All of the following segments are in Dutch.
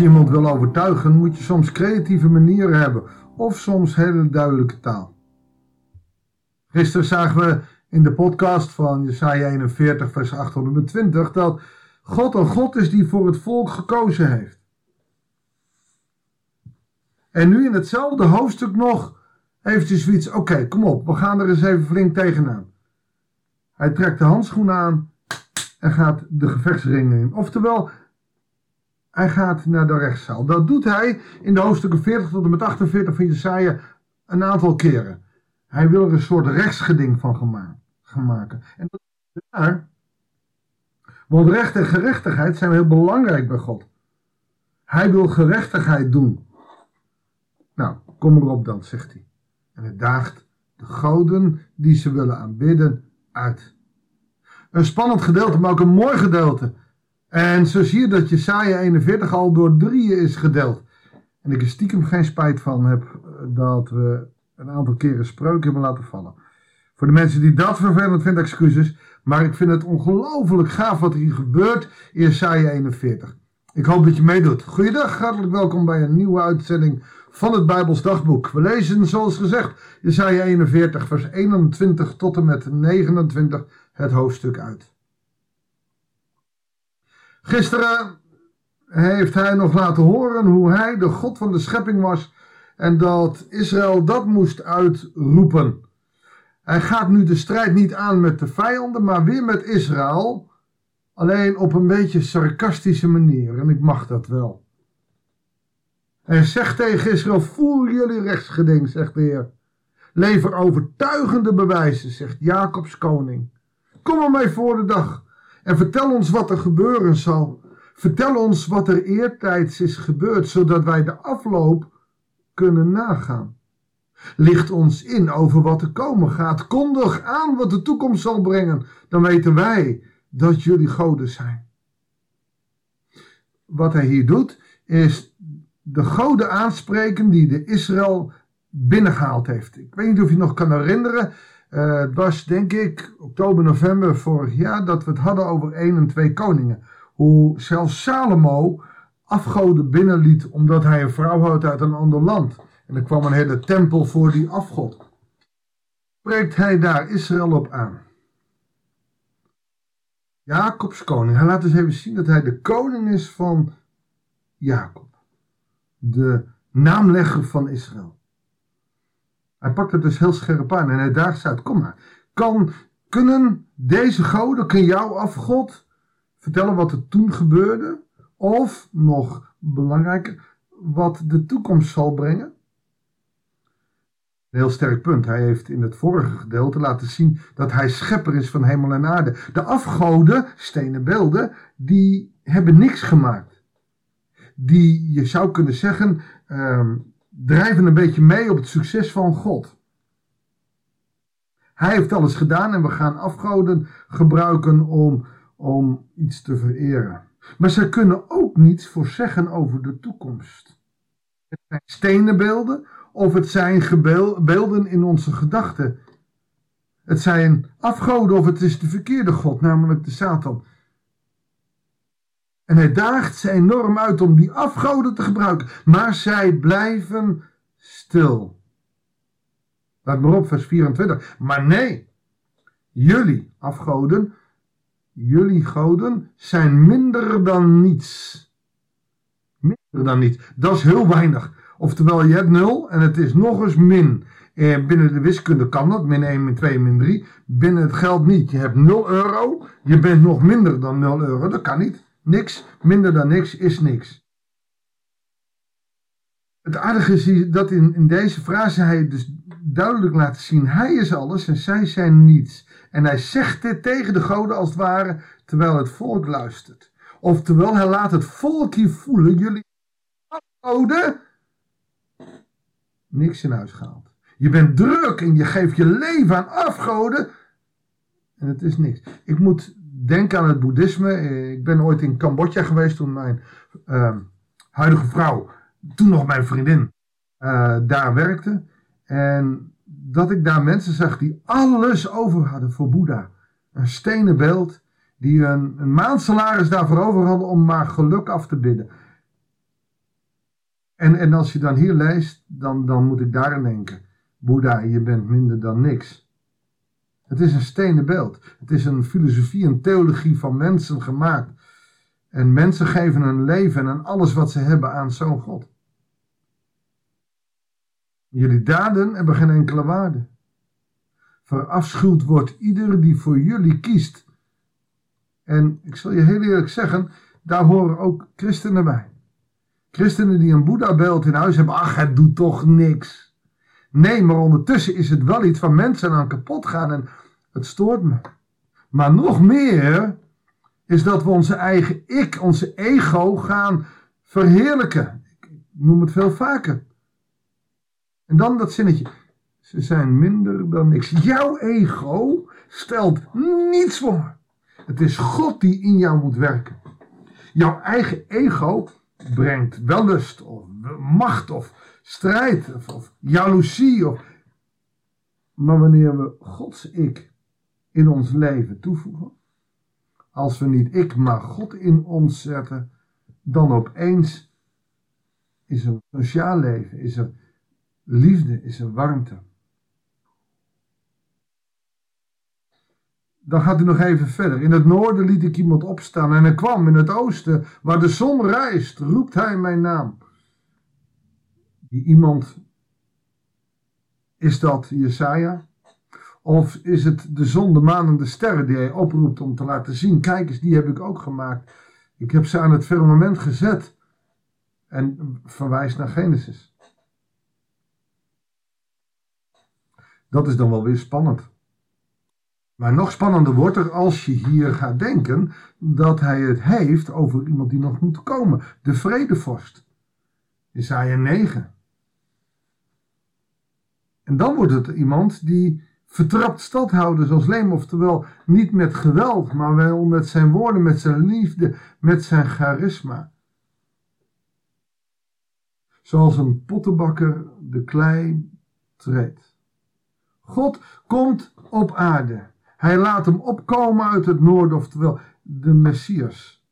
je iemand wil overtuigen, moet je soms creatieve manieren hebben of soms hele duidelijke taal. Gisteren zagen we in de podcast van Jesaja 41, vers 820 dat God een God is die voor het volk gekozen heeft. En nu in hetzelfde hoofdstuk nog hij zoiets, oké, kom op, we gaan er eens even flink tegenaan. Hij trekt de handschoen aan en gaat de gevechtsring in. Oftewel, hij gaat naar de rechtszaal. Dat doet hij in de hoofdstukken 40 tot en met 48 van Jesaja een aantal keren. Hij wil er een soort rechtsgeding van gaan maken. En dat is waar. Want recht en gerechtigheid zijn heel belangrijk bij God. Hij wil gerechtigheid doen. Nou, kom erop dan, zegt hij. En hij daagt de goden die ze willen aanbidden uit. Een spannend gedeelte, maar ook een mooi gedeelte. En zo zie je dat Jesaja 41 al door drieën is gedeeld. En ik er stiekem geen spijt van heb eh, dat we een aantal keren spreuken hebben laten vallen. Voor de mensen die dat vervelend vinden, excuses. Maar ik vind het ongelooflijk gaaf wat hier gebeurt in Jesaja 41. Ik hoop dat je meedoet. Goeiedag, hartelijk welkom bij een nieuwe uitzending van het Bijbels Dagboek. We lezen zoals gezegd Jesaja 41 vers 21 tot en met 29 het hoofdstuk uit. Gisteren heeft hij nog laten horen hoe hij de God van de schepping was en dat Israël dat moest uitroepen. Hij gaat nu de strijd niet aan met de vijanden, maar weer met Israël. Alleen op een beetje sarcastische manier. En ik mag dat wel. En zegt tegen Israël: Voer jullie rechtsgeding, zegt de Heer. Lever overtuigende bewijzen, zegt Jacobs koning. Kom er mee voor de dag en vertel ons wat er gebeuren zal. Vertel ons wat er eertijds is gebeurd, zodat wij de afloop kunnen nagaan. Licht ons in over wat er komen gaat. Kondig aan wat de toekomst zal brengen. Dan weten wij dat jullie goden zijn. Wat hij hier doet, is de goden aanspreken die de Israël binnengehaald heeft. Ik weet niet of je nog kan herinneren. Het was denk ik oktober, november vorig jaar dat we het hadden over één en twee koningen. Hoe zelfs Salomo afgoden binnenliet omdat hij een vrouw had uit een ander land. En er kwam een hele tempel voor die afgod. Spreekt hij daar Israël op aan. Jacobs koning. Hij laat dus even zien dat hij de koning is van Jacob. De naamlegger van Israël. Hij pakt het dus heel scherp aan en hij daagt ze uit. Kom maar. Kan, kunnen deze goden, kan jouw afgod vertellen wat er toen gebeurde? Of, nog belangrijker, wat de toekomst zal brengen? Een heel sterk punt. Hij heeft in het vorige gedeelte laten zien dat hij schepper is van hemel en aarde. De afgoden, stenen beelden, die hebben niks gemaakt. Die, je zou kunnen zeggen, ehm, drijven een beetje mee op het succes van God. Hij heeft alles gedaan en we gaan afgoden gebruiken om, om iets te vereren. Maar ze kunnen ook niets voorzeggen over de toekomst. Het zijn stenen beelden of het zijn beelden in onze gedachten. Het zijn afgoden of het is de verkeerde God, namelijk de Satan. En hij daagt ze enorm uit om die afgoden te gebruiken, maar zij blijven stil. Laat maar op, vers 24. Maar nee, jullie afgoden, jullie goden zijn minder dan niets. Minder dan niets. Dat is heel weinig. Oftewel, je hebt 0 en het is nog eens min. Eh, binnen de wiskunde kan dat, min 1, min 2, min 3. Binnen het geld niet. Je hebt 0 euro, je bent nog minder dan 0 euro. Dat kan niet. Niks, minder dan niks is niks. Het aardige is dat in, in deze frase hij dus duidelijk laat zien, hij is alles en zij zijn niets. En hij zegt dit tegen de goden als het ware, terwijl het volk luistert. Oftewel, hij laat het volk hier voelen, jullie goden, niks in huis gehaald. Je bent druk en je geeft je leven aan afgoden. En het is niks. Ik moet denken aan het boeddhisme. Ik ben ooit in Cambodja geweest toen mijn uh, huidige vrouw, toen nog mijn vriendin, uh, daar werkte. En dat ik daar mensen zag die alles over hadden voor Boeddha. Een stenen beeld, die een, een maandsalaris daarvoor over hadden om maar geluk af te bidden. En, en als je dan hier leest, dan, dan moet ik daaraan denken. Boeddha, je bent minder dan niks. Het is een stenen beeld. Het is een filosofie, een theologie van mensen gemaakt. En mensen geven hun leven en alles wat ze hebben aan zo'n God. Jullie daden hebben geen enkele waarde. Verafschuwd wordt ieder die voor jullie kiest. En ik zal je heel eerlijk zeggen, daar horen ook christenen bij. Christenen die een Boeddha-beeld in huis hebben, ach, het doet toch niks. Nee, maar ondertussen is het wel iets waar mensen aan kapot gaan en het stoort me. Maar nog meer is dat we onze eigen ik, onze ego gaan verheerlijken. Ik noem het veel vaker. En dan dat zinnetje. Ze zijn minder dan niks. Jouw ego stelt niets voor. Het is God die in jou moet werken. Jouw eigen ego brengt wellust of macht of strijd of, jaloezie. Of... Maar wanneer we Gods ik in ons leven toevoegen, als we niet ik, maar God in ons zetten, dan opeens is er sociaal leven, is er liefde, is er warmte. Dan gaat hij nog even verder. In het noorden liet ik iemand opstaan en hij kwam in het oosten, waar de zon rijst, roept hij mijn naam. Iemand, is dat Jesaja? Of is het de zon, de maan en de sterren die hij oproept om te laten zien? Kijk eens, die heb ik ook gemaakt. Ik heb ze aan het firmament gezet. En verwijst naar Genesis. Dat is dan wel weer spannend. Maar nog spannender wordt er als je hier gaat denken dat hij het heeft over iemand die nog moet komen. De vredevorst. Isaiah 9. En dan wordt het iemand die vertrapt stadhouders als leem, oftewel niet met geweld, maar wel met zijn woorden, met zijn liefde, met zijn charisma. Zoals een pottenbakker de klei treedt. God komt op aarde. Hij laat hem opkomen uit het noorden, oftewel de Messias.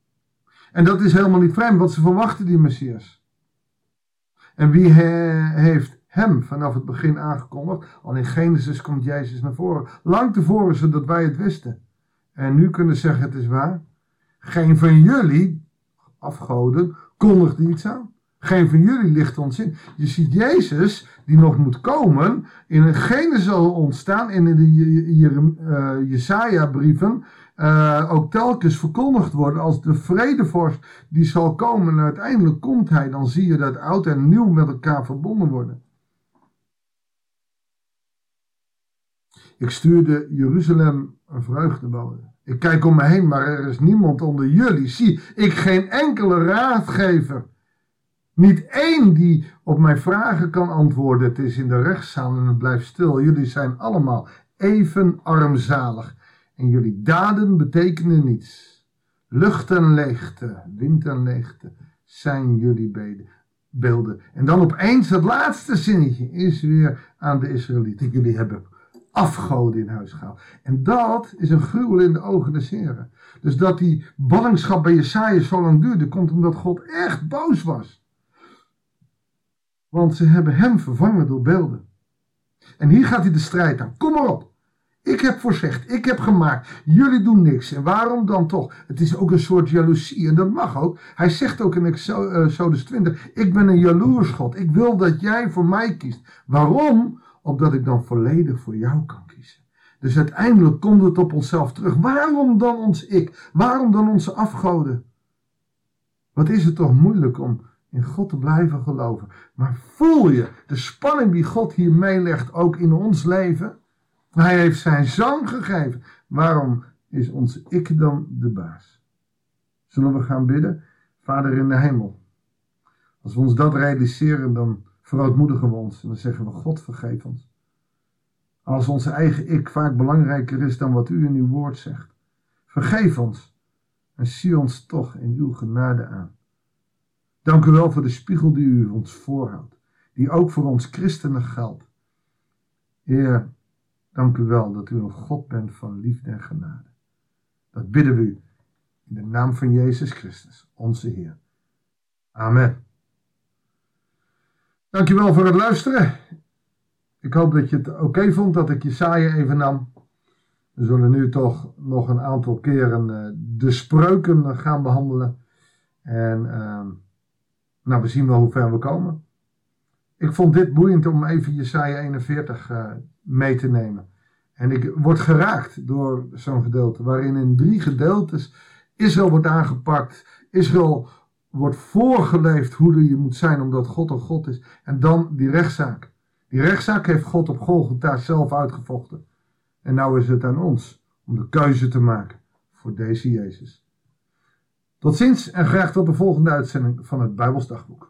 En dat is helemaal niet vreemd, want ze verwachten die Messias. En wie heeft hem vanaf het begin aangekondigd? Al in Genesis komt Jezus naar voren. Lang tevoren, zodat wij het wisten. En nu kunnen zeggen, het is waar. Geen van jullie, afgoden, kondigde iets aan. Geen van jullie ligt ons in. Je ziet Jezus, die nog moet komen, in een Genesis ontstaan, in de uh, Jesaja-brieven, uh, ook telkens verkondigd worden als de vredevorst die zal komen. En uiteindelijk komt hij, dan zie je dat oud en nieuw met elkaar verbonden worden. Ik stuurde Jeruzalem een vreugdebode. Ik kijk om me heen, maar er is niemand onder jullie. Zie, ik geen enkele raadgever. Niet één die op mijn vragen kan antwoorden. Het is in de rechtszaal en het blijft stil. Jullie zijn allemaal even armzalig. En jullie daden betekenen niets. Lucht en leegte, wind en leegte zijn jullie beelden. En dan opeens het laatste zinnetje is weer aan de Israëlieten. Jullie hebben afgoden in huis gehaald. En dat is een gruwel in de ogen des Heren. Dus dat die ballingschap bij Jesaja zo lang duurde, komt omdat God echt boos was. Want ze hebben hem vervangen door beelden. En hier gaat hij de strijd aan. Kom maar op. Ik heb voorzegd, ik heb gemaakt, jullie doen niks. En waarom dan toch? Het is ook een soort jaloezie en dat mag ook. Hij zegt ook in Exodus 20, ik ben een jaloers God. Ik wil dat jij voor mij kiest. Waarom? opdat ik dan volledig voor jou kan kiezen. Dus uiteindelijk komt het op onszelf terug. Waarom dan ons ik? Waarom dan onze afgoden? Wat is het toch moeilijk om in God te blijven geloven. Maar voel je de spanning die God hier meelegt ook in ons leven? Hij heeft zijn zoon gegeven. Waarom is onze ik dan de baas? Zullen we gaan bidden? Vader in de hemel. Als we ons dat realiseren, dan verootmoedigen we ons en dan zeggen we: God vergeef ons. Als onze eigen ik vaak belangrijker is dan wat u in uw woord zegt, vergeef ons en zie ons toch in uw genade aan. Dank u wel voor de spiegel die u ons voorhoudt, die ook voor ons christenen geldt. Heer, dank u wel dat u een God bent van liefde en genade. Dat bidden we u in de naam van Jezus Christus, onze Heer. Amen. Dankjewel voor het luisteren. Ik hoop dat je het oké vond dat ik Jesaja even nam. We zullen nu toch nog een aantal keren uh, de spreuken gaan behandelen. En uh, nou, we zien wel hoe ver we komen. Ik vond dit boeiend om even Jesaja 41 uh, mee te nemen. En ik word geraakt door zo'n gedeelte, waarin in drie gedeeltes Israël wordt aangepakt. Israël wordt voorgeleefd hoe je moet zijn omdat God een God is. En dan die rechtszaak. Die rechtszaak heeft God op Golgotha zelf uitgevochten. En nou is het aan ons om de keuze te maken voor deze Jezus. Tot ziens en graag tot de volgende uitzending van het Bijbelsdagboek.